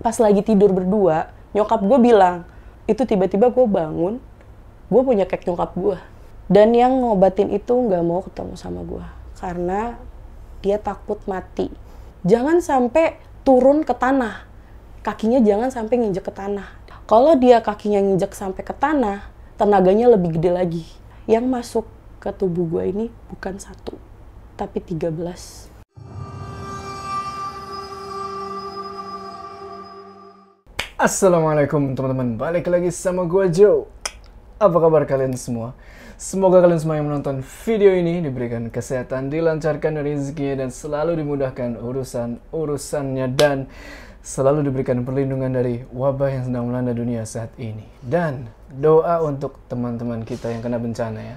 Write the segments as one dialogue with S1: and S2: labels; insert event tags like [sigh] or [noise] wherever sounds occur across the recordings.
S1: pas lagi tidur berdua, nyokap gue bilang, itu tiba-tiba gue bangun, gue punya kek nyokap gue. Dan yang ngobatin itu nggak mau ketemu sama gue. Karena dia takut mati. Jangan sampai turun ke tanah. Kakinya jangan sampai nginjek ke tanah. Kalau dia kakinya nginjek sampai ke tanah, tenaganya lebih gede lagi. Yang masuk ke tubuh gue ini bukan satu, tapi 13.
S2: Assalamualaikum teman-teman, balik lagi sama gue Joe. Apa kabar kalian semua? Semoga kalian semua yang menonton video ini diberikan kesehatan, dilancarkan rezekinya dan selalu dimudahkan urusan-urusannya dan selalu diberikan perlindungan dari wabah yang sedang melanda dunia saat ini. Dan doa untuk teman-teman kita yang kena bencana ya.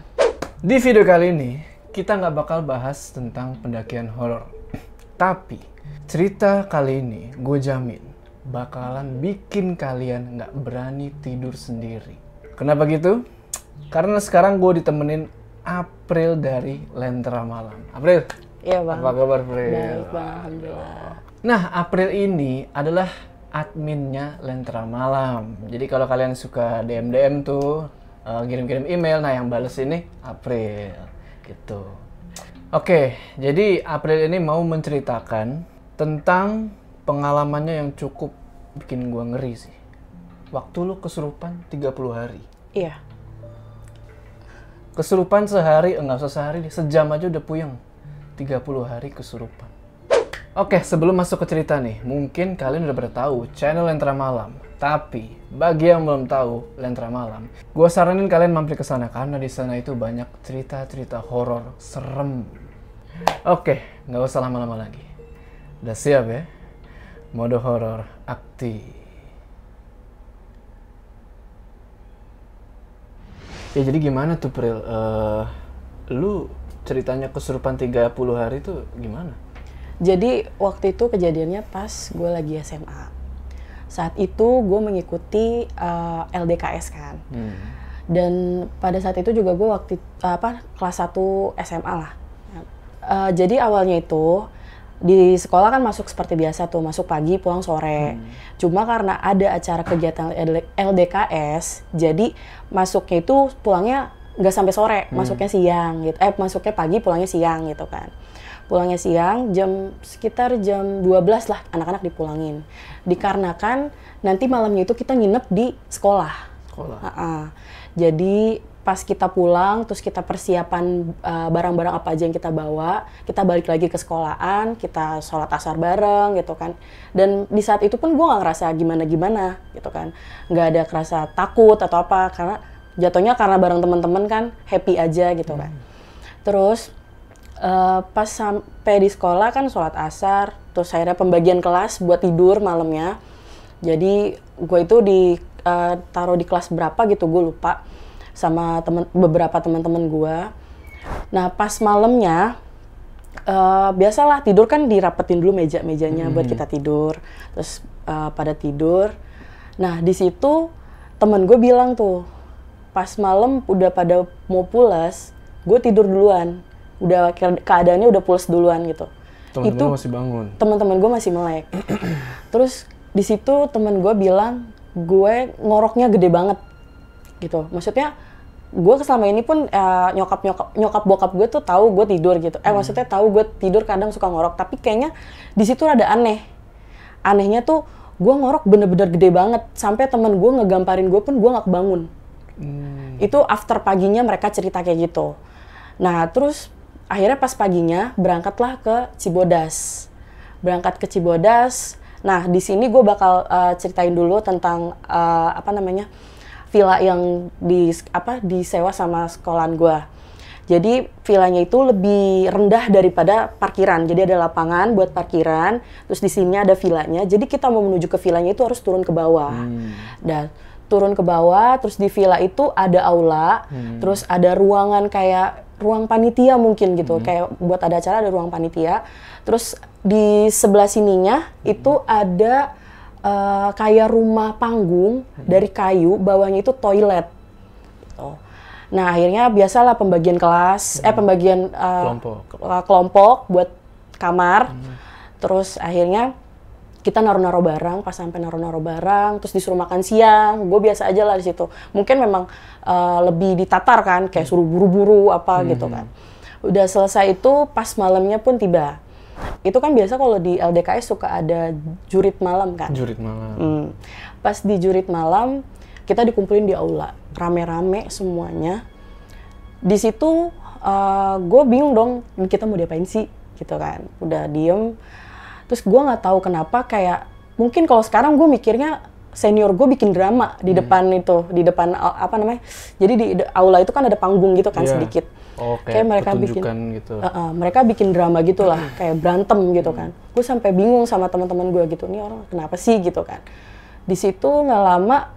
S2: Di video kali ini, kita nggak bakal bahas tentang pendakian horor. Tapi, cerita kali ini gue jamin bakalan bikin kalian nggak berani tidur sendiri. Kenapa gitu? Karena sekarang gue ditemenin April dari Lentera Malam. April,
S1: Iya bang.
S2: apa kabar April?
S1: Baik bang, alhamdulillah.
S2: Nah, April ini adalah adminnya Lentera Malam. Jadi kalau kalian suka DM-DM tuh, uh, kirim-kirim email, nah yang bales ini April. Gitu. Oke, jadi April ini mau menceritakan tentang pengalamannya yang cukup bikin gua ngeri sih. Waktu lu kesurupan 30 hari.
S1: Iya.
S2: Kesurupan sehari, enggak usah sehari, deh, sejam aja udah puyeng. 30 hari kesurupan. Oke, sebelum masuk ke cerita nih, mungkin kalian udah pada tahu channel Lentera Malam. Tapi, bagi yang belum tahu Lentera Malam, gue saranin kalian mampir ke sana karena di sana itu banyak cerita-cerita horor serem. Oke, nggak usah lama-lama lagi. Udah siap ya? Mode horor aktif. Ya jadi gimana tuh Pril? Eh, lu ceritanya kesurupan 30 hari itu gimana?
S1: Jadi waktu itu kejadiannya pas gue lagi SMA. Saat itu gue mengikuti uh, LDKS kan.
S2: Hmm.
S1: Dan pada saat itu juga gue waktu apa kelas 1 SMA lah. Uh, jadi awalnya itu di sekolah kan masuk seperti biasa tuh, masuk pagi pulang sore. Cuma karena ada acara kegiatan LD- LDKS, jadi masuknya itu pulangnya nggak sampai sore, masuknya siang gitu. Eh masuknya pagi, pulangnya siang gitu kan. Pulangnya siang jam sekitar jam 12 lah anak-anak dipulangin. Dikarenakan nanti malamnya itu kita nginep di sekolah.
S2: Sekolah.
S1: Ha-ha. Jadi pas kita pulang, terus kita persiapan uh, barang-barang apa aja yang kita bawa, kita balik lagi ke sekolahan, kita sholat asar bareng gitu kan. Dan di saat itu pun gue nggak ngerasa gimana-gimana gitu kan, nggak ada kerasa takut atau apa karena jatuhnya karena bareng teman-teman kan happy aja gitu kan. Terus uh, pas sampai di sekolah kan sholat asar, terus akhirnya pembagian kelas buat tidur malamnya. Jadi gue itu di uh, taruh di kelas berapa gitu gue lupa sama temen beberapa teman-teman gue. Nah pas malamnya eh, biasalah tidur kan dirapetin dulu meja-mejanya buat kita tidur, terus eh, pada tidur. Nah di situ temen gue bilang tuh pas malam udah pada mau pulas, gue tidur duluan, udah ke- keadaannya udah pulas duluan gitu.
S2: Teman-teman
S1: Itu-
S2: masih bangun.
S1: teman-teman gue masih melek. [clears throat] Terus di situ teman gue bilang gue ngoroknya gede banget gitu. Maksudnya gue selama ini pun eh, nyokap nyokap nyokap bokap gue tuh tahu gue tidur gitu. Eh maksudnya tahu gue tidur kadang suka ngorok. Tapi kayaknya di situ ada aneh. Anehnya tuh gue ngorok bener-bener gede banget sampai teman gue ngegamparin gue pun gue nggak bangun
S2: Hmm.
S1: itu after paginya mereka cerita kayak gitu. Nah, terus akhirnya pas paginya berangkatlah ke Cibodas. Berangkat ke Cibodas. Nah, di sini gue bakal uh, ceritain dulu tentang uh, apa namanya villa yang di apa disewa sama sekolahan gue. Jadi villanya itu lebih rendah daripada parkiran. Jadi ada lapangan buat parkiran, terus di sini ada villanya. Jadi kita mau menuju ke villanya itu harus turun ke bawah. Dan turun ke bawah, terus di villa itu ada aula, terus ada ruangan kayak ruang panitia mungkin gitu, kayak buat ada acara ada ruang panitia. Terus di sebelah sininya itu ada eh, kayak rumah panggung dari kayu, bawahnya itu toilet. Gitu. Nah akhirnya biasalah pembagian kelas, eh pembagian eh,
S2: Kelompok.
S1: ke- kelompok buat kamar. Terus akhirnya kita naruh-naruh barang pas sampai naruh-naruh barang terus disuruh makan siang gue biasa aja lah di situ mungkin memang uh, lebih ditatar kan kayak suruh buru-buru apa
S2: Hmm.
S1: gitu kan udah selesai itu pas malamnya pun tiba itu kan biasa kalau di LDKS suka ada jurit malam kan
S2: Jurit malam.
S1: Hmm. Pas di jurit malam, kita dikumpulin di aula, rame-rame semuanya. Di situ gue bingung dong, kita mau diapain sih, gitu kan? Udah diem. Terus gue nggak tahu kenapa kayak mungkin kalau sekarang gue mikirnya senior gue bikin drama di depan itu, di depan a- apa namanya? Jadi di aula itu kan ada panggung gitu kan
S2: Iya.
S1: sedikit.
S2: Oh,
S1: Kayak
S2: kayak
S1: mereka bikin-
S2: gitu.
S1: Uh-uh, mereka bikin drama gitu lah, kayak berantem gitu kan. Gue sampai bingung sama teman-teman gue gitu, nih orang kenapa sih gitu kan. Di situ nggak lama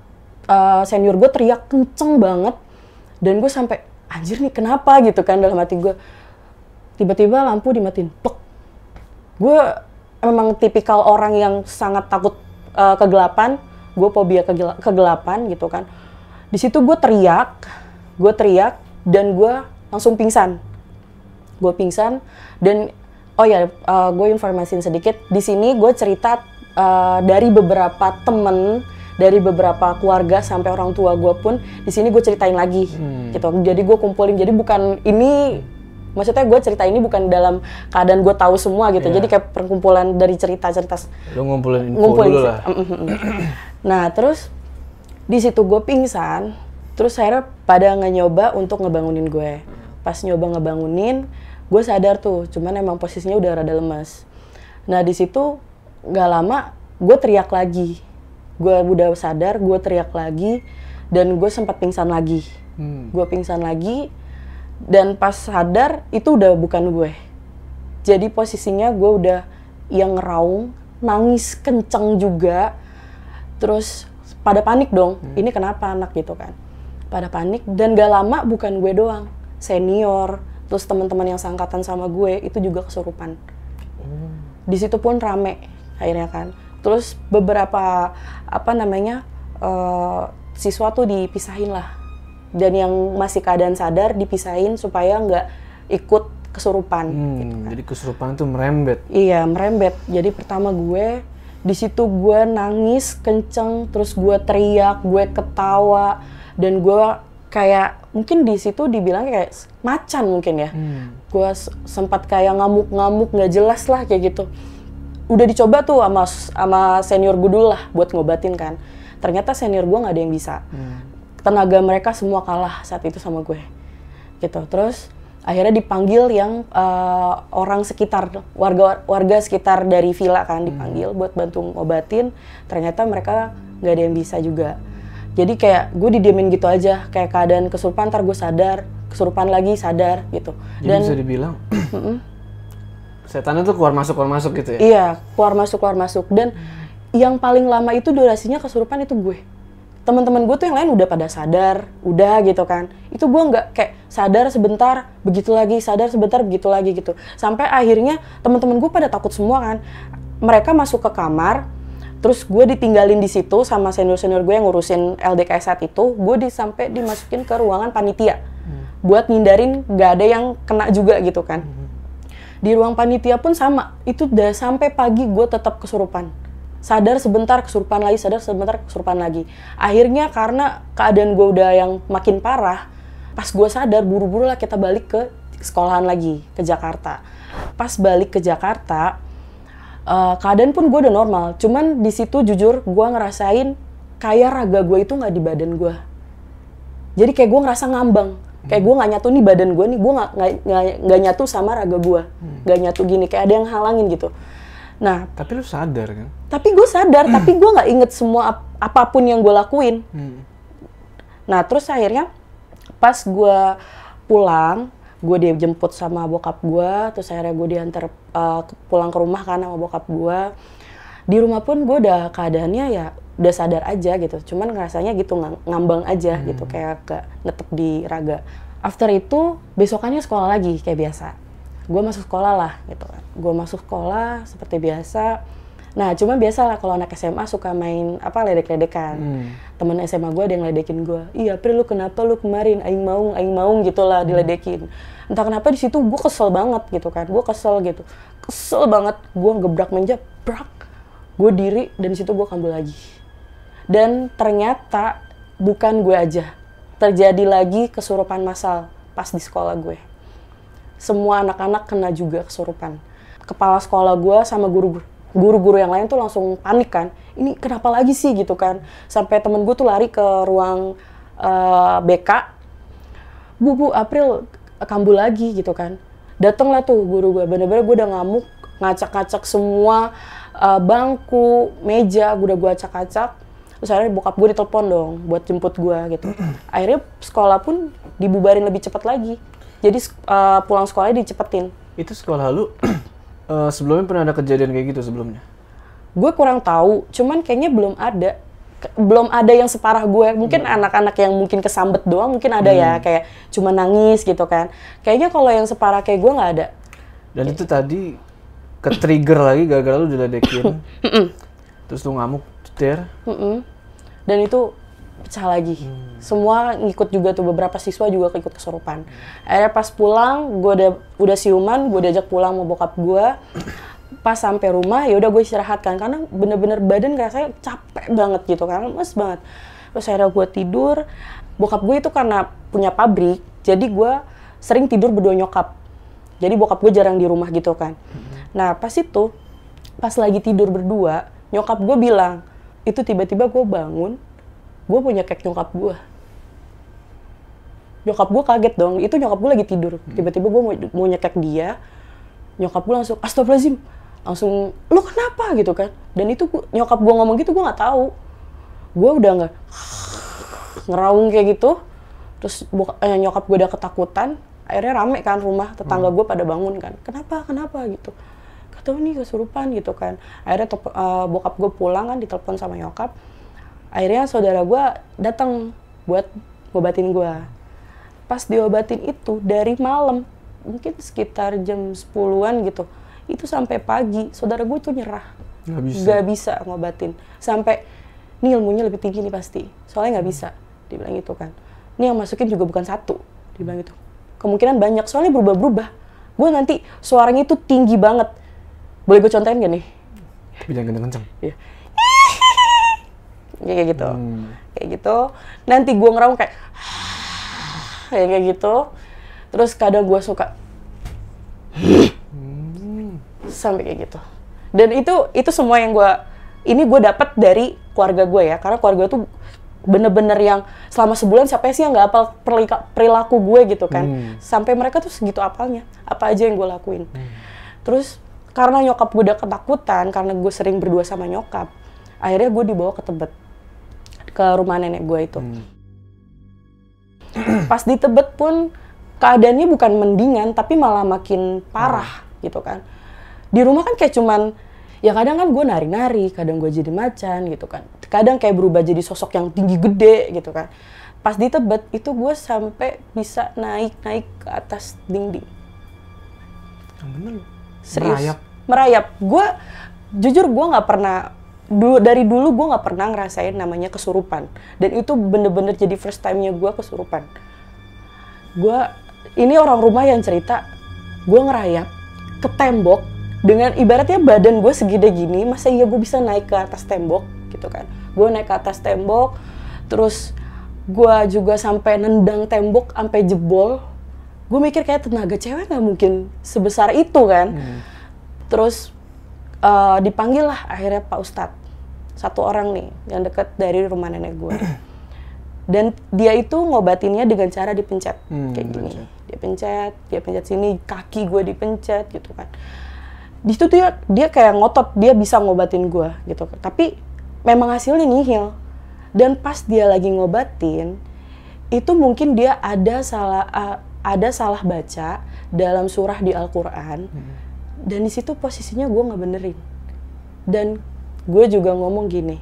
S1: uh, senior gue teriak kenceng banget, dan gue sampai anjir nih kenapa gitu kan dalam hati gue. Tiba-tiba lampu dimatiin, plek. Gue memang tipikal orang yang sangat takut uh, kegelapan, gue fobia kegela- kegelapan gitu kan. Di situ gue teriak, gue teriak dan gue langsung pingsan gue pingsan dan oh ya gue informasiin sedikit di sini gue cerita uh, dari beberapa temen dari beberapa keluarga sampai orang tua gue pun di sini gue ceritain lagi
S2: Hmm.
S1: gitu jadi gue kumpulin jadi bukan ini maksudnya gue cerita ini bukan dalam keadaan gue tahu semua gitu
S2: Iya.
S1: jadi kayak perkumpulan dari cerita-cerita
S2: Lu ngumpulin info
S1: ngumpulin
S2: dulu lah.
S1: Mm, mm, mm. nah terus di situ gue pingsan terus akhirnya pada nggak nyoba untuk ngebangunin gue pas nyoba ngebangunin gue sadar tuh cuman emang posisinya udah rada lemas. Nah di situ nggak lama gue teriak lagi. Gue udah sadar gue teriak lagi dan gue sempat pingsan lagi.
S2: Hmm.
S1: gue pingsan lagi dan pas sadar itu udah bukan gue. Jadi posisinya gue udah yang ngeraung nangis kenceng juga. Terus pada panik dong ini kenapa anak gitu kan. Pada panik dan gak lama bukan gue doang senior terus teman-teman yang sangkatan sama gue itu juga kesurupan. Di situ pun rame akhirnya kan. Terus beberapa apa namanya eh, siswa tuh dipisahin lah. Dan yang masih keadaan sadar dipisahin supaya nggak ikut kesurupan.
S2: Hmm, jadi kesurupan itu merembet.
S1: Iya, merembet. Jadi pertama gue di situ gue nangis kenceng, terus gue teriak, gue ketawa, dan gue kayak mungkin di situ dibilang kayak macan mungkin ya.
S2: Hmm.
S1: Gue sempat kayak ngamuk-ngamuk nggak jelas lah kayak gitu. Udah dicoba tuh sama sama senior gue dulu lah buat ngobatin kan. Ternyata senior gue nggak ada yang bisa
S2: Hmm.
S1: tenaga mereka semua kalah saat itu sama gue gitu terus akhirnya dipanggil yang eh, orang sekitar warga warga sekitar dari villa kan dipanggil buat bantu ngobatin ternyata mereka nggak ada yang bisa juga jadi kayak gue didiemin gitu aja kayak keadaan kesurupan ntar gue sadar kesurupan lagi sadar gitu
S2: Jadi
S1: dan
S2: bisa dibilang [clears throat] setannya tuh keluar masuk keluar masuk gitu ya.
S1: Iya, keluar masuk keluar masuk dan yang paling lama itu durasinya kesurupan itu gue. Teman-teman gue tuh yang lain udah pada sadar, udah gitu kan. Itu gue nggak kayak sadar sebentar, begitu lagi, sadar sebentar, begitu lagi gitu. Sampai akhirnya teman-teman gue pada takut semua kan. Mereka masuk ke kamar, terus gue ditinggalin di situ sama senior-senior gue yang ngurusin LDK saat itu. Gue di, sampai dimasukin ke ruangan panitia buat ngindarin nggak ada yang kena juga gitu kan. Di ruang panitia pun sama itu udah sampai pagi gue tetap kesurupan. Sadar sebentar kesurupan lagi sadar sebentar kesurupan lagi. Akhirnya karena keadaan gue udah yang makin parah pas gue sadar buru-buru lah kita balik ke sekolahan lagi ke Jakarta. Pas balik ke Jakarta eh, keadaan pun gue udah normal. Cuman di situ jujur gue ngerasain kayak raga gue itu nggak di badan gue jadi kayak gue ngerasa ngambang. Kayak gue nggak nyatu nih badan gue nih gue nggak nggak- nggak nggak nyatu sama raga gue nggak nyatu gini kayak ada yang halangin gitu. Nah
S2: Tapi lu sadar kan?
S1: tapi gue sadar [clears throat] tapi gue nggak inget semua ap- apa pun yang gue lakuin.
S2: Hmm.
S1: nah terus akhirnya pas gue pulang gue dijemput sama bokap gue terus akhirnya gue diantar uh, ke- pulang ke rumah kan sama bokap gue di rumah pun gue udah keadaannya ya udah sadar aja gitu cuman ngerasanya gitu ng- ngambang aja gitu kayak gak netep di raga. After itu besokannya sekolah lagi kayak biasa. Gue masuk sekolah lah gitu kan. Gue masuk sekolah seperti biasa nah cuma biasa lah kalau anak SMA suka main apa ledek-ledekan.
S2: Hmm.
S1: temen SMA gue ada yang ledekin gue iya Pri lu kenapa lu kemarin? Aing maung aing maung gitu lah diledekin. Entah kenapa di situ gue kesel banget gitu kan gue kesel gitu. Kesel banget gue gebrak meja brak gue diri dan di situ gue kambuh lagi. Dan ternyata bukan gue aja terjadi lagi kesurupan massal pas di sekolah gue semua anak-anak kena juga kesurupan. Kepala sekolah gue sama guru guru-guru yang lain tuh langsung panik kan. Ini kenapa lagi sih gitu kan. Sampai temen gue tuh lari ke ruang uh, BK bu bu April kambuh lagi gitu kan. Datanglah tuh guru gue bener-bener gue udah ngamuk ngacak-ngacak semua uh, bangku meja gue udah gue acak-acak. Terus akhirnya bokap gue ditelepon dong buat jemput gue gitu. [clears throat] Akhirnya sekolah pun dibubarin lebih cepat lagi. Jadi uh, pulang sekolahnya dicepetin.
S2: Itu sekolah lu [clears throat] uh, sebelumnya pernah ada kejadian kayak gitu sebelumnya?
S1: Gue kurang tahu cuman kayaknya belum ada. Belum ada yang separah gue. Mungkin hmm. anak-anak yang mungkin kesambet doang mungkin ada ya, hmm. ya kayak cuma nangis gitu kan. Kayaknya kalau yang separah kayak gue nggak ada.
S2: Dan itu tadi ke trigger lagi gara-gara lu diledekin. Terus lu ngamuk cetir
S1: dan itu pecah lagi. Hmm. semua ngikut juga tuh beberapa siswa juga ikut kesurupan. Hmm. akhirnya pas pulang gue udah udah siuman gue diajak pulang mau bokap gue pas sampai rumah ya udah gue istirahat kan karena bener-bener badan rasanya capek banget gitu kan lemes banget. Terus akhirnya gue tidur. Bokap gue itu karena punya pabrik jadi gue sering tidur berdua nyokap. Jadi bokap gue jarang di rumah gitu kan. Nah pas itu pas lagi tidur berdua nyokap gue bilang itu tiba-tiba gue bangun gue punya kek nyokap gue nyokap gue kaget dong itu nyokap gue lagi tidur. Tiba-tiba gue mau, mau nyekek dia nyokap gue langsung astagfirullahaladzim langsung lu kenapa? Gitu kan. Dan itu gua, nyokap gue ngomong gitu gue nggak tahu. Gue udah nggak [sniffs] ngeraung kayak gitu. Terus eh, nyokap gue udah ketakutan. Akhirnya rame kan rumah tetangga hmm. gue pada bangun kan. Kenapa kenapa? Gitu. Kata nih kesurupan gitu kan. Akhirnya top, uh, bokap gue pulang kan ditelepon sama nyokap akhirnya saudara gue datang buat ngobatin gue pas diobatin itu dari malam mungkin sekitar jam 10-an gitu itu sampai pagi saudara gue tuh nyerah.
S2: Nggak bisa.
S1: Nggak bisa ngobatin. Sampai ini ilmunya lebih tinggi nih pasti. Soalnya nggak bisa dibilang itu kan. Ini yang masukin juga bukan satu dibilang itu kemungkinan banyak soalnya berubah-berubah. Gue nanti suaranya itu tinggi banget. Boleh gue contohin gak nih?
S2: Tapi jangan kenceng-kenceng.
S1: Iya kayak gitu. Hmm. kayak gitu. Nanti gue ngeraung [sighs] kayak kayak gitu. Terus kadang gue suka sampai kayak gitu. Dan itu itu semua yang gue ini gue dapat dari keluarga gue ya. Karena keluarga tuh bener-bener yang selama sebulan siapa sih yang nggak apal perilaku gue gitu kan. Hmm. sampai mereka tuh segitu apalnya. Apa aja yang gue lakuin. Hmm. terus karena nyokap gue udah ketakutan karena gue sering berdua sama nyokap akhirnya gue dibawa ke Tebet ke rumah nenek gue itu hmm. pas di Tebet pun keadaannya bukan mendingan tapi malah makin parah hmm. gitu kan di rumah kan kayak cuman ya kadang kan gue nari-nari, kadang gue jadi macan gitu kan. Kadang kayak berubah jadi sosok yang tinggi gede gitu kan. Pas di Tebet itu gue sampai bisa naik-naik ke atas dinding.
S2: Bener
S1: Serius. Merayap. Merayap. Gue jujur gue nggak pernah du, dari dulu gue nggak pernah ngerasain namanya kesurupan dan itu bener-bener jadi first time-nya gue kesurupan. Gue ini orang rumah yang cerita gue ngerayap ke tembok dengan ibaratnya badan gue segede gini masa iya gue bisa naik ke atas tembok gitu kan gue naik ke atas tembok terus gue juga sampai nendang tembok sampai jebol gue mikir kayak tenaga cewek nggak mungkin sebesar itu kan hmm. terus uh, dipanggil lah akhirnya pak ustadz. Satu orang nih yang deket dari rumah nenek gue [clears throat] dan dia itu ngobatinnya dengan cara dipencet. Hmm, kayak gini. pencet. dia pencet dia pencet sini kaki gue dipencet gitu kan. Di situ dia dia kayak ngotot dia bisa ngobatin gue gitu. Tapi memang hasilnya nihil. Dan pas dia lagi ngobatin itu mungkin dia ada salah uh, ada salah baca dalam surah di Al-Quran. Hmm. Dan di situ posisinya gue nggak benerin. Dan gue juga ngomong gini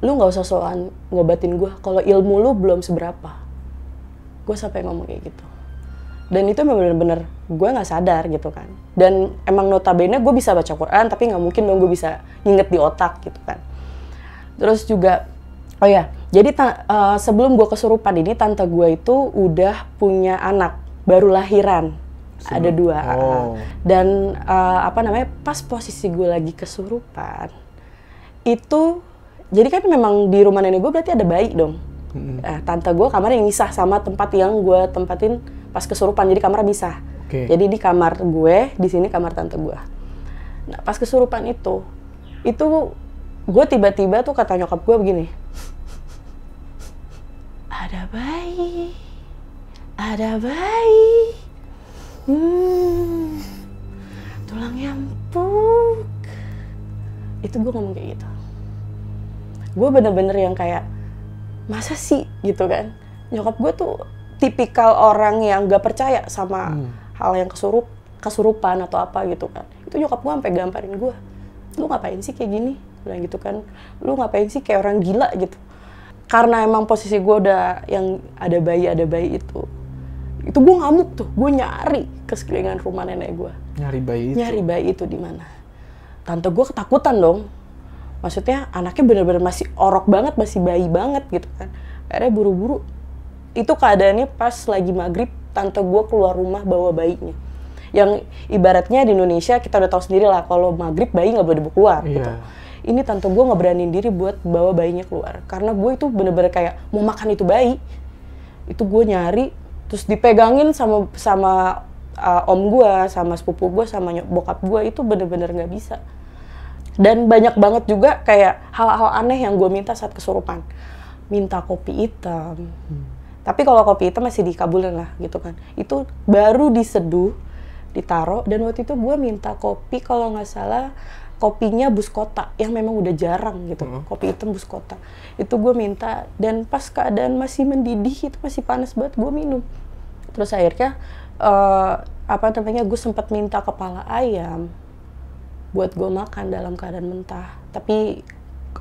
S1: lu nggak usah soal ngobatin gue kalau ilmu lu belum seberapa. Gue sampai ngomong kayak gitu. Dan itu memang bener-bener gue nggak sadar gitu kan. Dan emang notabene gue bisa baca Quran tapi nggak mungkin dong gue bisa nginget di otak gitu kan. Terus juga oh ya jadi uh, sebelum gue kesurupan ini tante gue itu udah punya anak baru lahiran Ada dua
S2: oh.
S1: dan uh, apa namanya pas posisi gue lagi kesurupan itu jadi kan memang di rumah nenek gue berarti ada bayi dong. Nah, tante gue kamar yang misah sama tempat yang gue tempatin pas kesurupan jadi kamar misah.
S2: Oke.
S1: Jadi di kamar gue, di sini kamar tante gue. Nah pas kesurupan itu, itu gue tiba-tiba tuh kata nyokap gue begini, ada bayi, ada bayi, hmm, tulangnya empuk. Itu gue ngomong kayak gitu. Gue bener-bener yang kayak, masa sih gitu kan? Nyokap gue tuh tipikal orang yang gak percaya sama hal yang kesurup, kesurupan atau apa gitu kan. Itu nyokap gue sampai gamparin gue. Lu ngapain sih kayak gini? Bilang gitu kan. Lu ngapain sih kayak orang gila gitu. Karena emang posisi gue udah yang ada bayi, ada bayi itu. Itu gue ngamuk tuh, gue nyari ke sekelilingan rumah nenek gue
S2: Nyari bayi itu.
S1: nyari bayi itu di mana. Tante gue ketakutan dong. Maksudnya anaknya bener-bener masih orok banget, masih bayi banget gitu kan. Akhirnya buru-buru. Itu keadaannya pas lagi maghrib, tante gue keluar rumah bawa bayinya. Yang ibaratnya di Indonesia kita udah tahu sendiri lah, kalau maghrib bayi nggak boleh dibawa keluar gitu.
S2: Iya.
S1: Ini tante gue ngeberanin diri buat bawa bayinya keluar. Karena gue itu bener-bener kayak mau makan itu bayi. Itu gue nyari, terus dipegangin sama sama uh, om gue, sama sepupu gue, sama bokap gue itu bener-bener nggak bisa. Dan banyak banget juga kayak hal-hal aneh yang gue minta saat kesurupan. Minta kopi hitam. Tapi kalau kopi hitam masih dikabulin lah gitu kan. Itu baru diseduh, ditaruh, dan waktu itu gue minta kopi kalau nggak salah kopinya bus kota yang memang udah jarang gitu. Kopi hitam bus kota. Itu gue minta dan pas keadaan masih mendidih itu masih panas banget gue minum. Terus akhirnya eh, apa namanya gue sempat minta kepala ayam buat gue makan dalam keadaan mentah. Tapi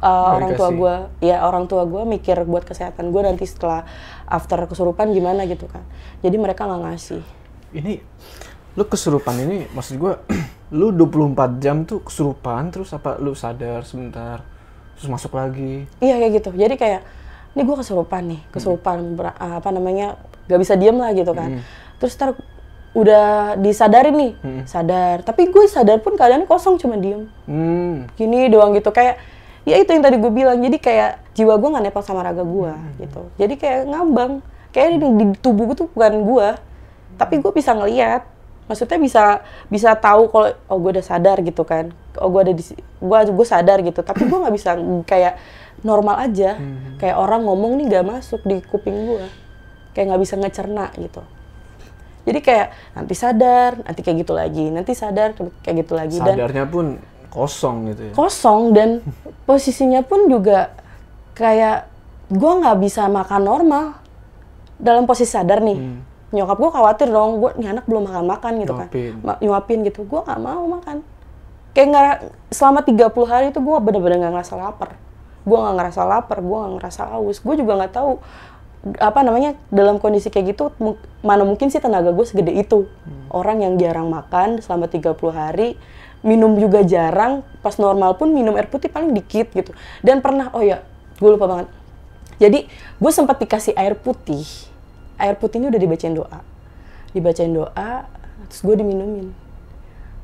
S1: uh, orang tua gue ya orang tua gue mikir buat kesehatan gue nanti setelah after kesurupan gimana gitu kan. Jadi mereka nggak ngasih.
S2: Ini lu kesurupan ini maksud gua [clears throat] lu 24 jam tuh kesurupan terus apa lu sadar sebentar terus masuk lagi.
S1: iya kayak gitu. Jadi kayak ini gue kesurupan nih kesurupan ber- apa namanya gak bisa diem lah gitu kan. Terus ntar udah disadarin nih sadar. Tapi gue sadar pun keadaan kosong cuma diem.
S2: Hmm.
S1: gini doang gitu kayak ya itu yang tadi gue bilang. Jadi kayak jiwa gue nggak nepal sama raga gue gitu. Jadi kayak ngambang. Kayak di, di tubuh gue tuh bukan gue tapi gue bisa ngeliat maksudnya bisa bisa tahu kalau oh gue udah sadar gitu kan. Oh gue ada di gue gue sadar gitu. Tapi gue nggak bisa kayak normal aja. Kayak orang ngomong nih gak masuk di kuping gue kayak nggak bisa ngecerna gitu. Jadi kayak nanti sadar nanti kayak gitu lagi nanti sadar kayak gitu lagi. Dan
S2: Sadarnya pun kosong gitu ya.
S1: kosong dan [laughs] posisinya pun juga kayak gue nggak bisa makan normal. Dalam posisi sadar nih nyokap gue khawatir dong gue nih anak belum makan makan gitu
S2: Nyuapin.
S1: kan Ma- nyuapin gitu. Gue nggak mau makan. Kayak nggak selama 30 hari itu gue bener-bener nggak ngerasa lapar. Gue nggak ngerasa lapar gue nggak ngerasa haus. Gue juga nggak tahu apa namanya dalam kondisi kayak gitu mana mungkin sih tenaga gue segede itu. Orang yang jarang makan selama 30 hari minum juga jarang pas normal pun minum air putih paling dikit gitu. Dan pernah oh ya gue lupa banget. Jadi gue sempat dikasih air putih air putih ini udah dibacain doa. Dibacain doa terus gue diminumin.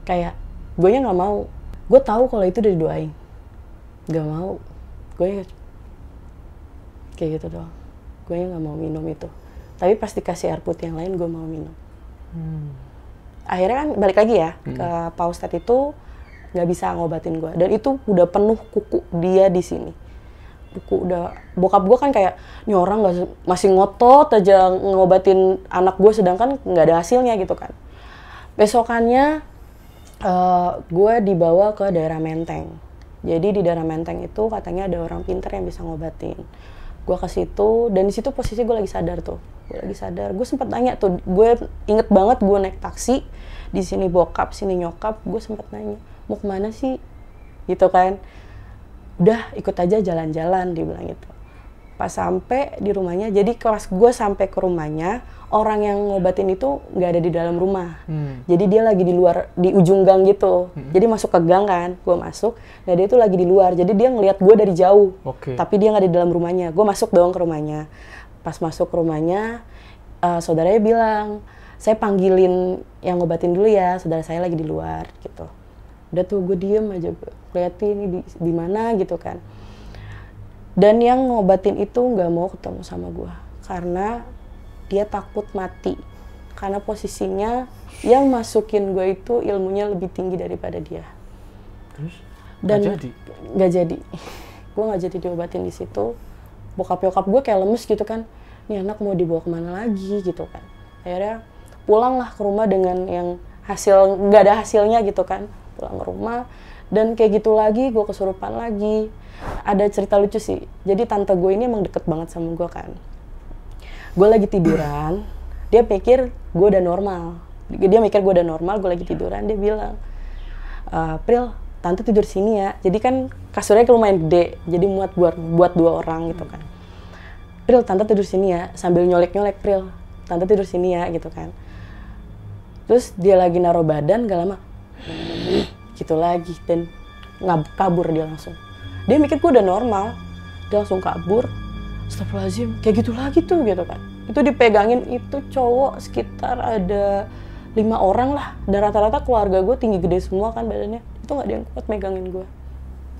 S1: Kayak gue nya nggak mau. Gue tahu kalau itu udah didoain. Nggak mau. Gue kayak gitu doang. Gue nya nggak mau minum itu. Tapi pas dikasih air putih yang lain gue mau minum. Akhirnya kan balik lagi ya ke Pak Ustadz itu nggak bisa ngobatin gue dan itu udah penuh kuku dia di sini kuku udah bokap gue kan kayak ini orang masih ngotot aja ngobatin anak gue sedangkan nggak ada hasilnya gitu kan. Besokannya eh, gue dibawa ke daerah Menteng. Jadi di daerah Menteng itu katanya ada orang pinter yang bisa ngobatin. Gue ke situ dan di situ posisi gue lagi sadar tuh. Gue lagi sadar. Gue sempet nanya tuh gue inget banget gue naik taksi di sini bokap sini nyokap gue sempet nanya mau ke mana sih? Gitu kan udah ikut aja jalan-jalan dibilang gitu. Pas sampai di rumahnya jadi kelas gue sampai ke rumahnya orang yang ngobatin itu nggak ada di dalam rumah. Jadi dia lagi di luar di ujung gang gitu. Jadi masuk ke gang kan gue masuk nah dia itu lagi di luar. Jadi dia ngelihat gue dari jauh
S2: Oke.
S1: tapi dia nggak di dalam rumahnya. Gue masuk dong ke rumahnya. Pas masuk ke rumahnya eh, saudaranya bilang saya panggilin yang ngobatin dulu ya saudara saya lagi di luar gitu udah tuh gue diem aja liatin ini di, di mana gitu kan. Dan yang ngobatin itu nggak mau ketemu sama gue karena dia takut mati. Karena posisinya yang masukin gue itu ilmunya lebih tinggi daripada dia.
S2: Terus?
S1: dan
S2: Nggak jadi?
S1: nggak jadi. Gue nggak jadi diobatin di situ. Bokap bokap gue kayak lemes gitu kan. Ini anak mau dibawa ke mana lagi? gitu kan. Akhirnya pulang lah ke rumah dengan yang hasil nggak ada hasilnya gitu kan pulang ke rumah. Dan kayak gitu lagi gue kesurupan lagi. Ada cerita lucu sih. Jadi tante gue ini emang deket banget sama gue kan. Gue lagi tiduran dia pikir gue udah normal. Dia mikir gue udah normal gue lagi tiduran dia bilang "Eh, Pril tante tidur sini ya. Jadi kan kasurnya lumayan gede jadi muat buat buat dua orang gitu kan. Pril tante tidur sini ya sambil nyolek nyolek Pril tante tidur sini ya gitu kan. Terus dia lagi naruh badan gak lama gitu lagi dan ngab kabur dia langsung. Dia mikir gue udah normal. Dia langsung kabur. Astagfirullahaladzim kayak gitu lagi tuh gitu kan. Itu dipegangin itu cowok sekitar ada lima orang lah. Dan rata-rata keluarga gue tinggi gede semua kan badannya. Itu nggak ada yang kuat megangin gue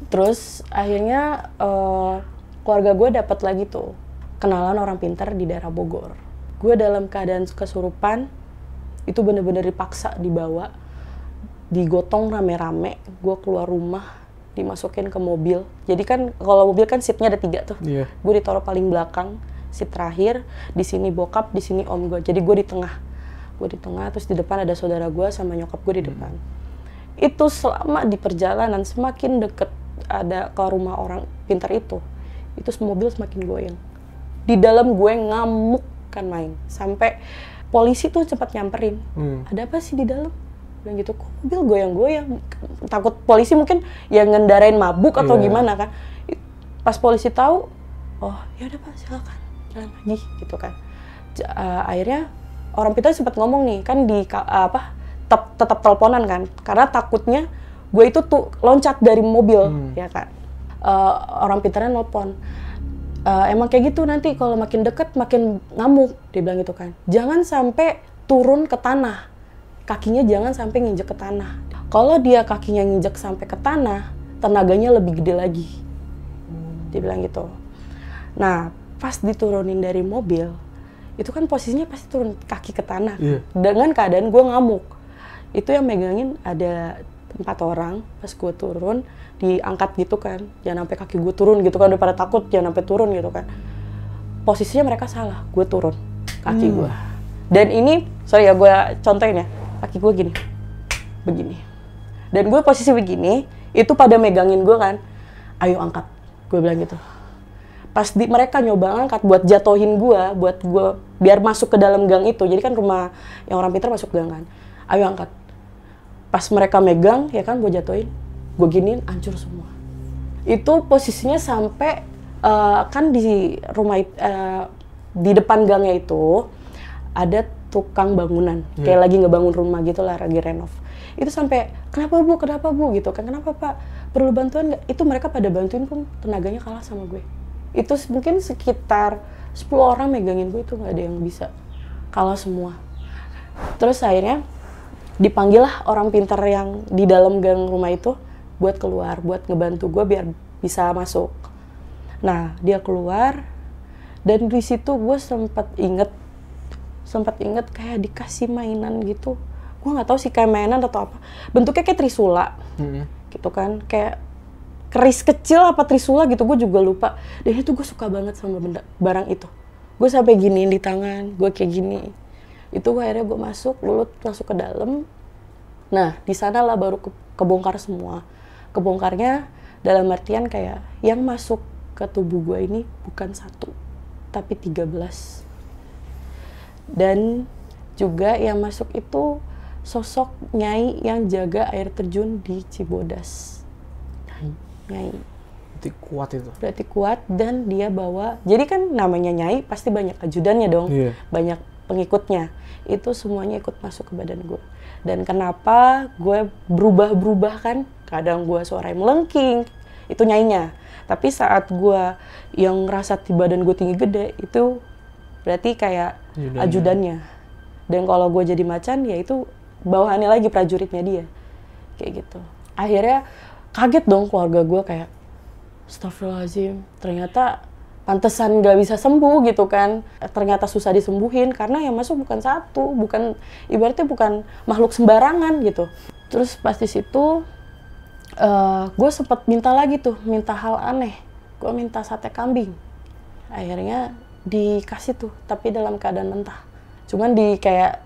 S1: terus akhirnya eh, keluarga gue dapat lagi tuh kenalan orang pintar di daerah Bogor. Gue dalam keadaan kesurupan itu bener-bener dipaksa dibawa digotong rame-rame gue keluar rumah dimasukin ke mobil. Jadi kan kalau mobil kan seatnya ada tiga tuh.
S2: Iya.
S1: gue ditaruh paling belakang seat terakhir di sini bokap di sini om gue jadi gue di tengah. Gue di tengah terus di depan ada saudara gue sama nyokap gue di depan. Itu selama di perjalanan semakin deket ada ke rumah orang pintar itu itu mobil semakin goyang. Di dalam gue ngamuk kan main. Sampai polisi tuh cepat nyamperin.
S2: Hmm.
S1: ada apa sih di dalam bilang gitu kok mobil goyang-goyang? Takut polisi mungkin yang ngendarain mabuk atau
S2: Iya.
S1: gimana kan? Pas polisi tahu oh ya udah pak silakan. Jalan lagi gitu kan. J- eh, akhirnya orang pintar sempat ngomong nih kan di ka- apa tetap tetap teleponan kan karena takutnya gue itu tuh loncat dari mobil
S2: Hmm.
S1: ya kan. Eh, orang pintarnya nelpon "Eh, emang kayak gitu nanti kalau makin deket makin ngamuk dia bilang gitu kan. Jangan sampai turun ke tanah kakinya jangan sampai nginjek ke tanah. Kalau dia kakinya nginjek sampai ke tanah tenaganya lebih gede lagi. Dia bilang gitu. Nah pas diturunin dari mobil itu kan posisinya pasti turun kaki ke tanah.
S2: Iya.
S1: dengan keadaan gue ngamuk. Itu yang megangin ada empat orang pas gue turun diangkat gitu kan. Jangan sampai kaki gue turun gitu kan daripada takut jangan sampai turun gitu kan. Posisinya mereka salah gue turun kaki gue dan ini sorry ya gue contohin ya kaki gue gini. Begini. Dan gue posisi begini itu pada megangin gue kan. Ayo angkat. Gue bilang gitu. Pas di, mereka nyoba angkat buat jatohin gue buat gue biar masuk ke dalam gang itu. Jadi kan rumah yang orang pintar masuk gang kan. Ayo angkat. Pas mereka megang ya kan gue jatohin. Gue giniin hancur semua. Itu posisinya sampai eh, kan di rumah eh, di depan gangnya itu ada tukang bangunan. Kayak lagi ngebangun rumah gitu lah lagi renov. Itu sampai kenapa bu? Kenapa bu? Gitu kan. Kenapa pak? Perlu bantuan nggak? Itu mereka pada bantuin pun tenaganya kalah sama gue. Itu mungkin sekitar 10 orang megangin gue itu nggak ada yang bisa kalah semua. Terus akhirnya dipanggil lah orang pintar yang di dalam gang rumah itu buat keluar buat ngebantu gue biar bisa masuk. Nah dia keluar dan di situ gue sempat inget sempat inget kayak dikasih mainan gitu. Gue nggak tahu sih kayak mainan atau apa. Bentuknya kayak trisula.
S2: Mm-mm.
S1: gitu kan kayak keris kecil apa trisula gitu gue juga lupa. Dan itu gue suka banget sama benda barang itu. Gue sampai giniin di tangan gue kayak gini. Itu akhirnya gue masuk lulut masuk ke dalam. Nah di sana lah baru ke- kebongkar semua. Kebongkarnya dalam artian kayak yang masuk ke tubuh gue ini bukan satu tapi 13 dan juga yang masuk itu sosok nyai yang jaga air terjun di Cibodas. Nyai.
S2: Berarti kuat itu.
S1: Berarti kuat dan dia bawa. Jadi kan namanya nyai pasti banyak ajudannya dong.
S2: Iya.
S1: Banyak pengikutnya. Itu semuanya ikut masuk ke badan gue. Dan kenapa gue berubah-berubah kan? Kadang gue suara melengking. Itu nyainya. Tapi saat gue yang ngerasa di badan gue tinggi gede, itu berarti kayak
S2: Ajudannya.
S1: ajudannya. Dan kalau gue jadi macan, ya itu bawahannya lagi prajuritnya dia. Kayak gitu. akhirnya kaget dong keluarga gue kayak Astagfirullahaladzim, ternyata pantesan nggak bisa sembuh gitu kan. Ternyata susah disembuhin karena yang masuk bukan satu, bukan ibaratnya bukan makhluk sembarangan gitu. Terus pas di situ uh, gue sempat minta lagi tuh, minta hal aneh. Gue minta sate kambing. Akhirnya dikasih tuh, tapi dalam keadaan mentah. Cuman di kayak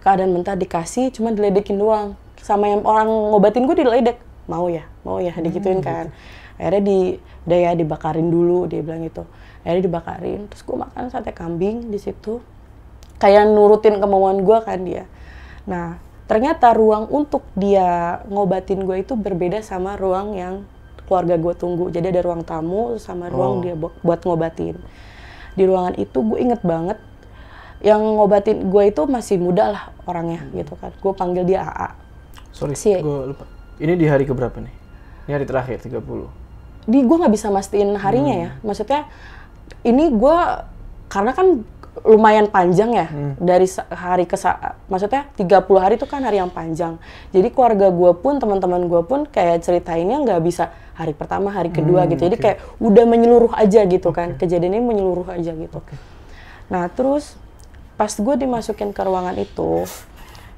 S1: keadaan mentah dikasih, cuman diledekin doang. Sama yang orang ngobatin gue diledek. Mau ya, mau ya, digituin
S2: Hmm,
S1: kan. Akhirnya di, udah ya dibakarin dulu, dia bilang gitu. Akhirnya dibakarin, terus gue makan sate kambing di situ. Kayak nurutin kemauan gue kan dia. Nah, ternyata ruang untuk dia ngobatin gue itu berbeda sama ruang yang keluarga gue tunggu. Jadi ada ruang tamu sama ruang
S2: Oh.
S1: dia bu- buat ngobatin. Di ruangan itu gue inget banget yang ngobatin gue itu masih muda lah orangnya gitu kan. Gue panggil dia AA.
S2: Sorry,
S1: Si-
S2: gue lupa. Ini di hari keberapa nih? Ini hari terakhir 30.
S1: Di gue nggak bisa mastiin harinya ya. Maksudnya ini gue karena kan lumayan panjang ya dari sa- hari ke maksudnya 30 hari itu kan hari yang panjang. Jadi keluarga gue pun teman-teman gue pun kayak ceritainnya nggak bisa hari pertama, hari kedua gitu. Jadi kayak udah menyeluruh aja gitu kan. Kejadiannya menyeluruh aja gitu. Nah terus pas gue dimasukin ke ruangan itu,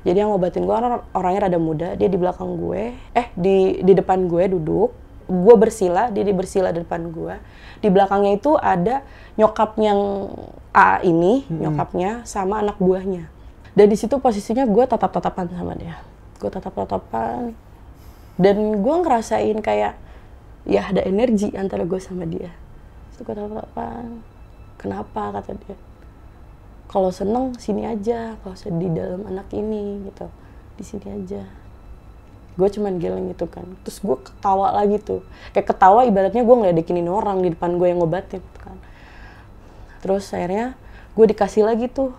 S1: jadi yang ngobatin gue orang orangnya rada muda, dia di belakang gue, eh di di depan gue duduk, gue bersila, dia di bersila di depan gue. Di belakangnya itu ada nyokap yang A ini, nyokapnya sama anak buahnya. Dan di situ posisinya gue tatap-tatapan sama dia. Gue tatap-tatapan. Dan gue ngerasain kayak ya ada energi antara gue sama dia. Terus gue tatap-tatapan. Kenapa kata dia? kalau seneng sini aja kalau sedih dalam anak ini gitu di sini aja gue cuman geleng gitu kan. Terus gue ketawa lagi tuh. Kayak ketawa ibaratnya gue ngeledekin ini orang di depan gue yang ngobatin gitu kan. Terus akhirnya gue dikasih lagi tuh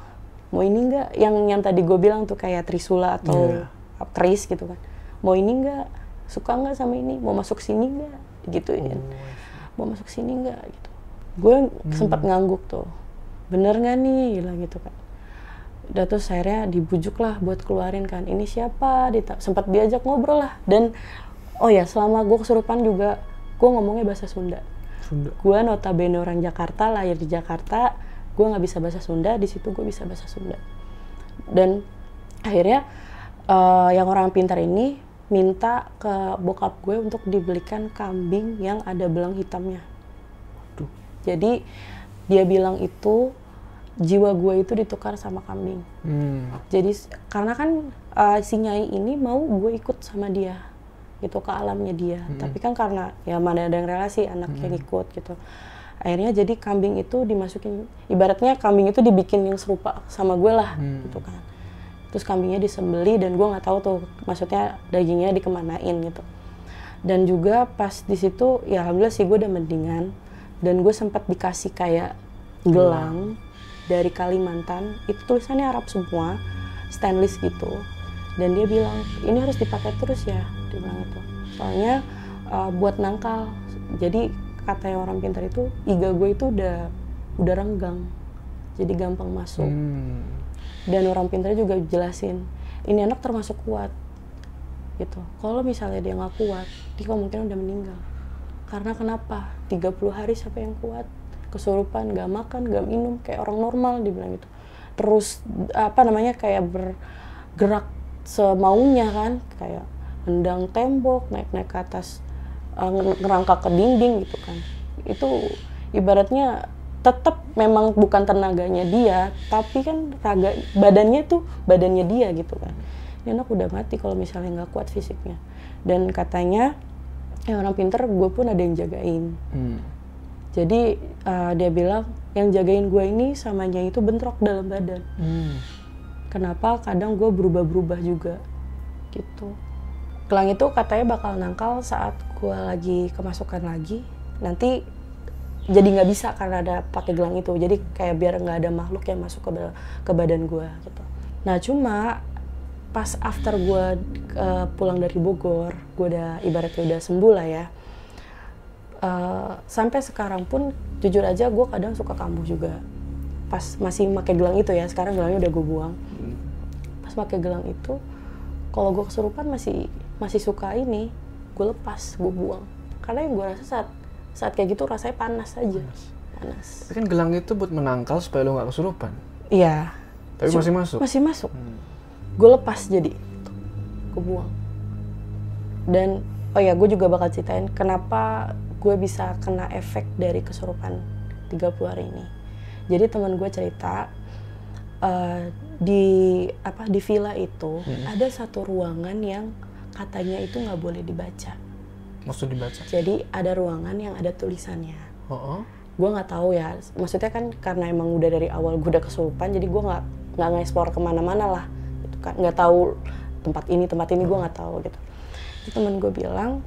S1: mau ini enggak yang yang tadi gue bilang tuh kayak trisula atau keris gitu kan. Mau ini enggak suka nggak sama ini? Mau masuk sini enggak gituin mau masuk sini enggak gitu. Gue sempat ngangguk tuh. Bener nggak nih? Bilang gitu kan udah terus akhirnya dibujuk lah buat keluarin kan ini siapa? Dita sempat diajak ngobrol lah. Dan oh ya selama gue kesurupan juga gue ngomongnya bahasa Sunda.
S2: Sunda.
S1: gue notabene orang Jakarta lahir di Jakarta gue nggak bisa bahasa Sunda di situ gue bisa bahasa Sunda. Dan akhirnya eh, yang orang pintar ini minta ke bokap gue untuk dibelikan kambing yang ada belang hitamnya.
S2: Waduh.
S1: jadi dia bilang itu jiwa gue itu ditukar sama kambing.
S2: Hmm.
S1: jadi karena kan uh, si nyai ini mau gue ikut sama dia gitu ke alamnya dia. Tapi kan karena ya mana ada yang relasi anaknya ikut gitu. Akhirnya jadi kambing itu dimasukin ibaratnya kambing itu dibikin yang serupa sama gue lah gitu kan. Terus kambingnya disembeli dan gue nggak tahu tuh maksudnya dagingnya dikemanain gitu. Dan juga pas di situ ya alhamdulillah sih gue udah mendingan. Dan gue sempat dikasih kayak gelang dari Kalimantan itu tulisannya Arab semua stainless gitu. Dan dia bilang ini harus dipakai terus ya dia bilang itu soalnya uh, buat nangkal. Jadi kata yang orang pintar itu iga gue itu udah udah renggang. Jadi gampang masuk.
S2: Hmm.
S1: dan orang pintar juga jelasin ini anak termasuk kuat gitu. Kalau misalnya dia nggak kuat dia kemungkinan udah meninggal. Karena kenapa? 30 hari siapa yang kuat kesurupan nggak makan nggak minum kayak orang normal dibilang gitu. Terus apa namanya kayak bergerak semaunya kan kayak hendang tembok naik naik ke atas eh, nger- ngerangka ke dinding gitu kan. Itu ibaratnya tetap memang bukan tenaganya dia tapi kan raga badannya tuh badannya dia gitu kan. Ini anak udah mati kalau misalnya nggak kuat fisiknya. Dan katanya ya orang pinter gue pun ada yang jagain.
S2: Hmm.
S1: Jadi eh, dia bilang yang jagain gue ini samanya itu bentrok dalam badan.
S2: Hmm.
S1: kenapa? Kadang gue berubah-berubah juga. Gitu. Gelang itu katanya bakal nangkal saat gue lagi kemasukan lagi. Nanti jadi nggak bisa karena ada pakai gelang itu. Jadi kayak biar nggak ada makhluk yang masuk ke ke badan gue gitu. Nah cuma pas after gue eh, pulang dari Bogor gue udah ibaratnya udah sembuh lah ya Eh, sampai sekarang pun jujur aja gue kadang suka kambuh juga. Pas masih pakai gelang itu ya sekarang gelangnya udah gue buang. Pas pakai gelang itu kalau gue kesurupan masih masih suka ini gue lepas gue buang. Karena yang gue rasa saat saat kayak gitu rasanya panas aja. Panas.
S2: Tapi kan gelang itu buat menangkal supaya lo nggak kesurupan.
S1: iya.
S2: Tapi masih masuk.
S1: masih masuk. Gue lepas jadi. Gue buang. Dan oh ya gue juga bakal ceritain kenapa gue bisa kena efek dari kesurupan 30 hari ini. Jadi teman gue cerita eh, di apa di villa itu ada satu ruangan yang katanya itu nggak boleh dibaca.
S2: Maksud dibaca.
S1: jadi ada ruangan yang ada tulisannya.
S2: Oh, oh.
S1: gue nggak tahu ya maksudnya kan karena emang udah dari awal gue udah kesurupan jadi gue nggak nggak nge-explore ke mana-mana lah. Gitu kan nggak tahu tempat ini tempat ini gue nggak tahu gitu. Jadi temen gue bilang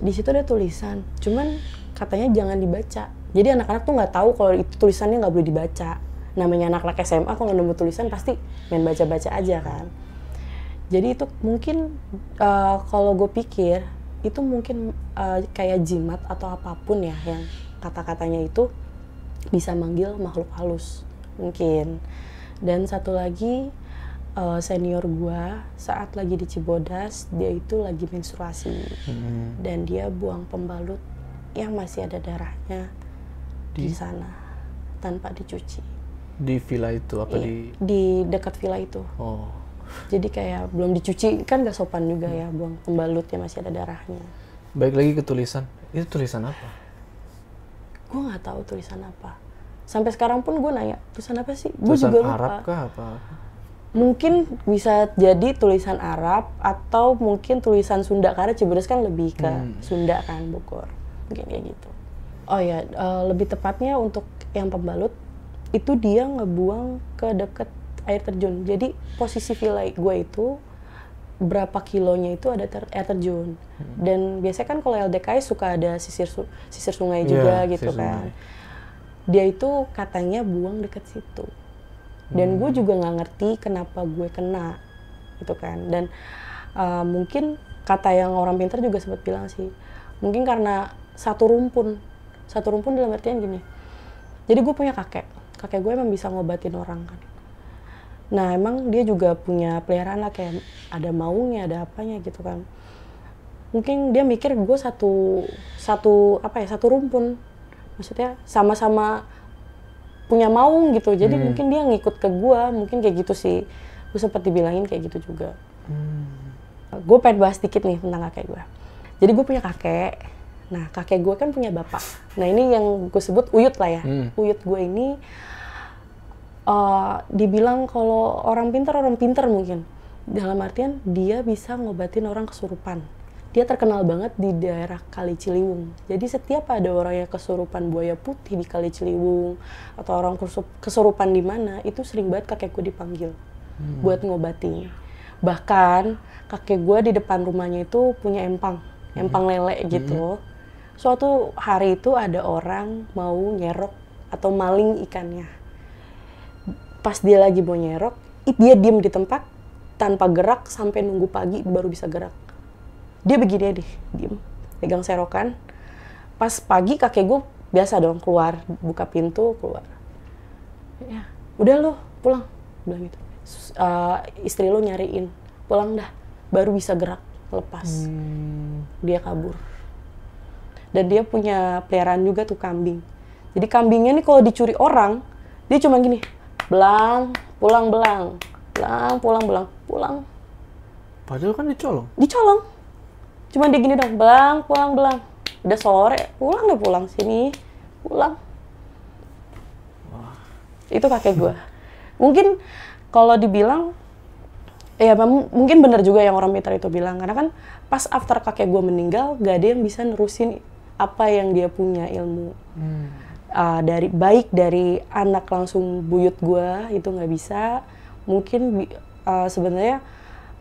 S1: di situ ada tulisan. Cuman katanya jangan dibaca. Jadi anak-anak tuh nggak tahu kalau itu tulisannya nggak boleh dibaca. Namanya anak-anak SMA kalau nemu tulisan pasti main baca-baca aja kan. Jadi itu mungkin eh, kalau gue pikir itu mungkin eh, kayak jimat atau apa pun ya yang kata-katanya itu bisa manggil makhluk halus. Mungkin. Dan satu lagi eh, senior gua saat lagi di Cibodas dia itu lagi menstruasi
S2: Hmm.
S1: dan dia buang pembalut yang masih ada darahnya di, sana tanpa dicuci
S2: Di villa itu apa
S1: Iya,
S2: di?
S1: di dekat villa itu
S2: Oh.
S1: jadi kayak belum dicuci kan gak sopan juga ya buang pembalutnya masih ada darahnya
S2: Baik lagi ke tulisan. Itu tulisan apa?
S1: gue nggak tahu tulisan apa sampai sekarang pun gue nanya tulisan apa sih gue
S2: Tulisan
S1: juga lupa
S2: Arab kah apa?
S1: Mungkin bisa jadi tulisan Arab atau mungkin tulisan Sunda karena Cibodas kan lebih ke Sunda kan Bogor. Mungkin kayak gitu. Oh ya eh, lebih tepatnya untuk yang pembalut itu dia ngebuang ke deket air terjun. Jadi posisi villa gue itu berapa kilonya itu ada ter- air terjun. Dan biasanya kan kalau LDKI suka ada sisir su- sisir sungai
S2: Iya,
S1: juga gitu
S2: sisir
S1: kan.
S2: sungai.
S1: dia itu katanya buang deket situ dan gue juga nggak ngerti kenapa gue kena gitu kan. Dan uh, mungkin kata yang orang pintar juga sempat bilang sih mungkin karena satu rumpun. Satu rumpun dalam artian gini jadi gue punya kakek. Kakek gue emang bisa ngobatin orang kan. Nah emang dia juga punya peliharaan lah kayak ada maungnya ada apanya gitu kan. Mungkin dia mikir gue satu satu apa ya satu rumpun. Maksudnya sama-sama punya maung gitu. Jadi
S2: Hmm.
S1: mungkin dia ngikut ke gue mungkin kayak gitu sih. Gue sempat dibilangin kayak gitu juga. Gue pengen bahas dikit nih tentang kakek gue jadi gue punya kakek. Nah kakek gue kan punya bapak. Nah ini yang gue sebut uyut lah ya.
S2: Hmm.
S1: uyut gue ini eh, dibilang kalau orang pintar orang pintar mungkin. Dalam artian dia bisa ngobatin orang kesurupan dia terkenal banget di daerah Kali Ciliwung. Jadi setiap ada orang yang kesurupan buaya putih di Kali Ciliwung atau orang kesurup- kesurupan di mana, itu sering banget kakek gue dipanggil buat ngobatin. Bahkan kakek gue di depan rumahnya itu punya empang, empang lele gitu. Suatu hari itu ada orang mau nyerok atau maling ikannya. Pas dia lagi mau nyerok, dia diem di tempat tanpa gerak sampai nunggu pagi baru bisa gerak dia begini deh diem. Pegang serokan. Pas pagi kakek gue biasa dong keluar buka pintu keluar. Ya udah lo pulang. Bilang gitu. Eh, istri lo nyariin. Pulang dah baru bisa gerak lepas. Dia kabur. Dan dia punya peliharaan juga tuh kambing. Jadi kambingnya nih kalau dicuri orang dia cuma gini belang pulang belang. Belang pulang belang pulang.
S2: Padahal kan dicolong.
S1: dicolong cuma dia gini dong belang pulang belang udah sore pulang deh pulang sini. Pulang. Itu kakek gue mungkin kalau dibilang ya mungkin benar juga yang orang pintar itu bilang. Karena kan pas after kakek gue meninggal gak ada yang bisa nerusin apa yang dia punya ilmu. Uh, dari baik dari anak langsung buyut gue itu nggak bisa. Mungkin uh, sebenarnya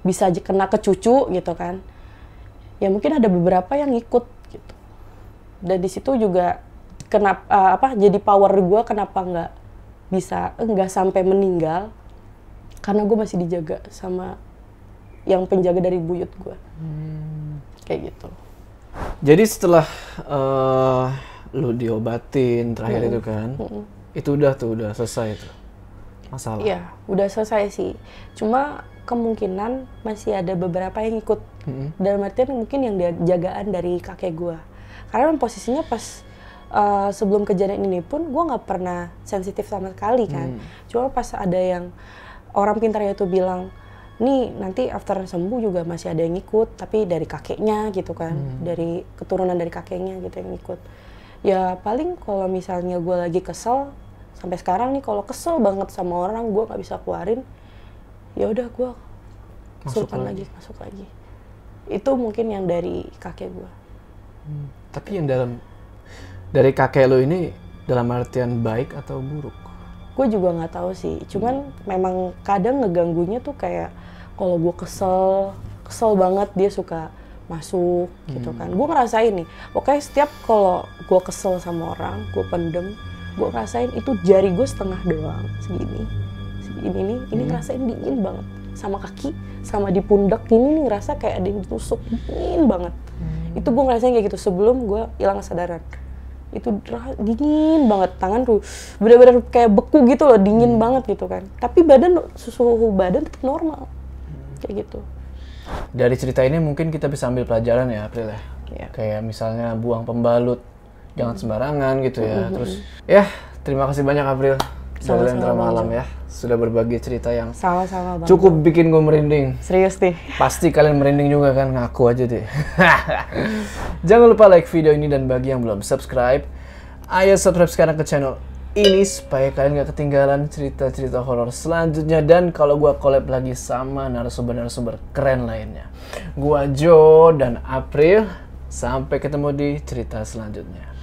S1: bisa aja kena ke cucu gitu kan ya mungkin ada beberapa yang ikut gitu. Dan di situ juga kenapa uh, apa jadi power gue kenapa nggak bisa nggak sampai meninggal karena gue masih dijaga sama yang penjaga dari buyut gue kayak gitu.
S2: Jadi setelah eh, lu diobatin terakhir itu kan, itu udah tuh udah selesai tuh. Masalah.
S1: Iya, udah selesai sih. Cuma kemungkinan masih ada beberapa yang ikut.
S2: Mm-mm.
S1: Dalam artian mungkin yang dia jagaan dari kakek gua. Karena posisinya pas uh, sebelum kejadian ini pun gua nggak pernah sensitif sama sekali kan. Cuma pas ada yang orang pintarnya itu bilang, nih nanti after sembuh juga masih ada yang ikut, tapi dari kakeknya gitu kan, dari keturunan dari kakeknya gitu yang ikut. Ya paling kalau misalnya gue lagi kesel, sampai sekarang nih kalau kesel banget sama orang gue nggak bisa keluarin, ya udah gue
S2: Masuk
S1: kesurupan
S2: lagi.
S1: lagi. masuk lagi. Itu mungkin yang dari kakek gue.
S2: Tapi yang dalam dari kakek lo ini dalam artian baik atau buruk?
S1: gue juga nggak tahu sih cuman memang kadang ngeganggunya tuh kayak kalau gue kesel kesel banget dia suka masuk gitu kan gue ngerasain nih pokoknya setiap kalau gue kesel sama orang gue pendem gue ngerasain itu jari gue setengah doang segini. Segini nih ini ngerasain dingin banget. Sama kaki sama di pundak ini nih ngerasa kayak ada yang ditusuk dingin banget. Itu gue ngerasain kayak gitu sebelum gue hilang kesadaran. Itu dingin banget tangan tuh bener-bener kayak beku gitu loh dingin banget gitu kan. Tapi badan suhu badan tetap normal. Kayak gitu.
S2: Dari cerita ini mungkin kita bisa ambil pelajaran ya, April ya.
S1: Iya.
S2: Kayak misalnya buang pembalut, jangan sembarangan gitu ya. Terus ya, terima kasih banyak April.
S1: Bang
S2: Malam ya. Sudah berbagi cerita yang
S1: sama-sama
S2: cukup bikin gue merinding.
S1: serius nih
S2: Pasti kalian merinding juga kan, ngaku aja deh. [laughs] Jangan lupa like video ini dan bagi yang belum subscribe, ayo subscribe sekarang ke channel ini supaya kalian gak ketinggalan cerita-cerita horor selanjutnya dan kalau gua collab lagi sama narasumber-narasumber keren lainnya. Gua Jo dan April, sampai ketemu di cerita selanjutnya.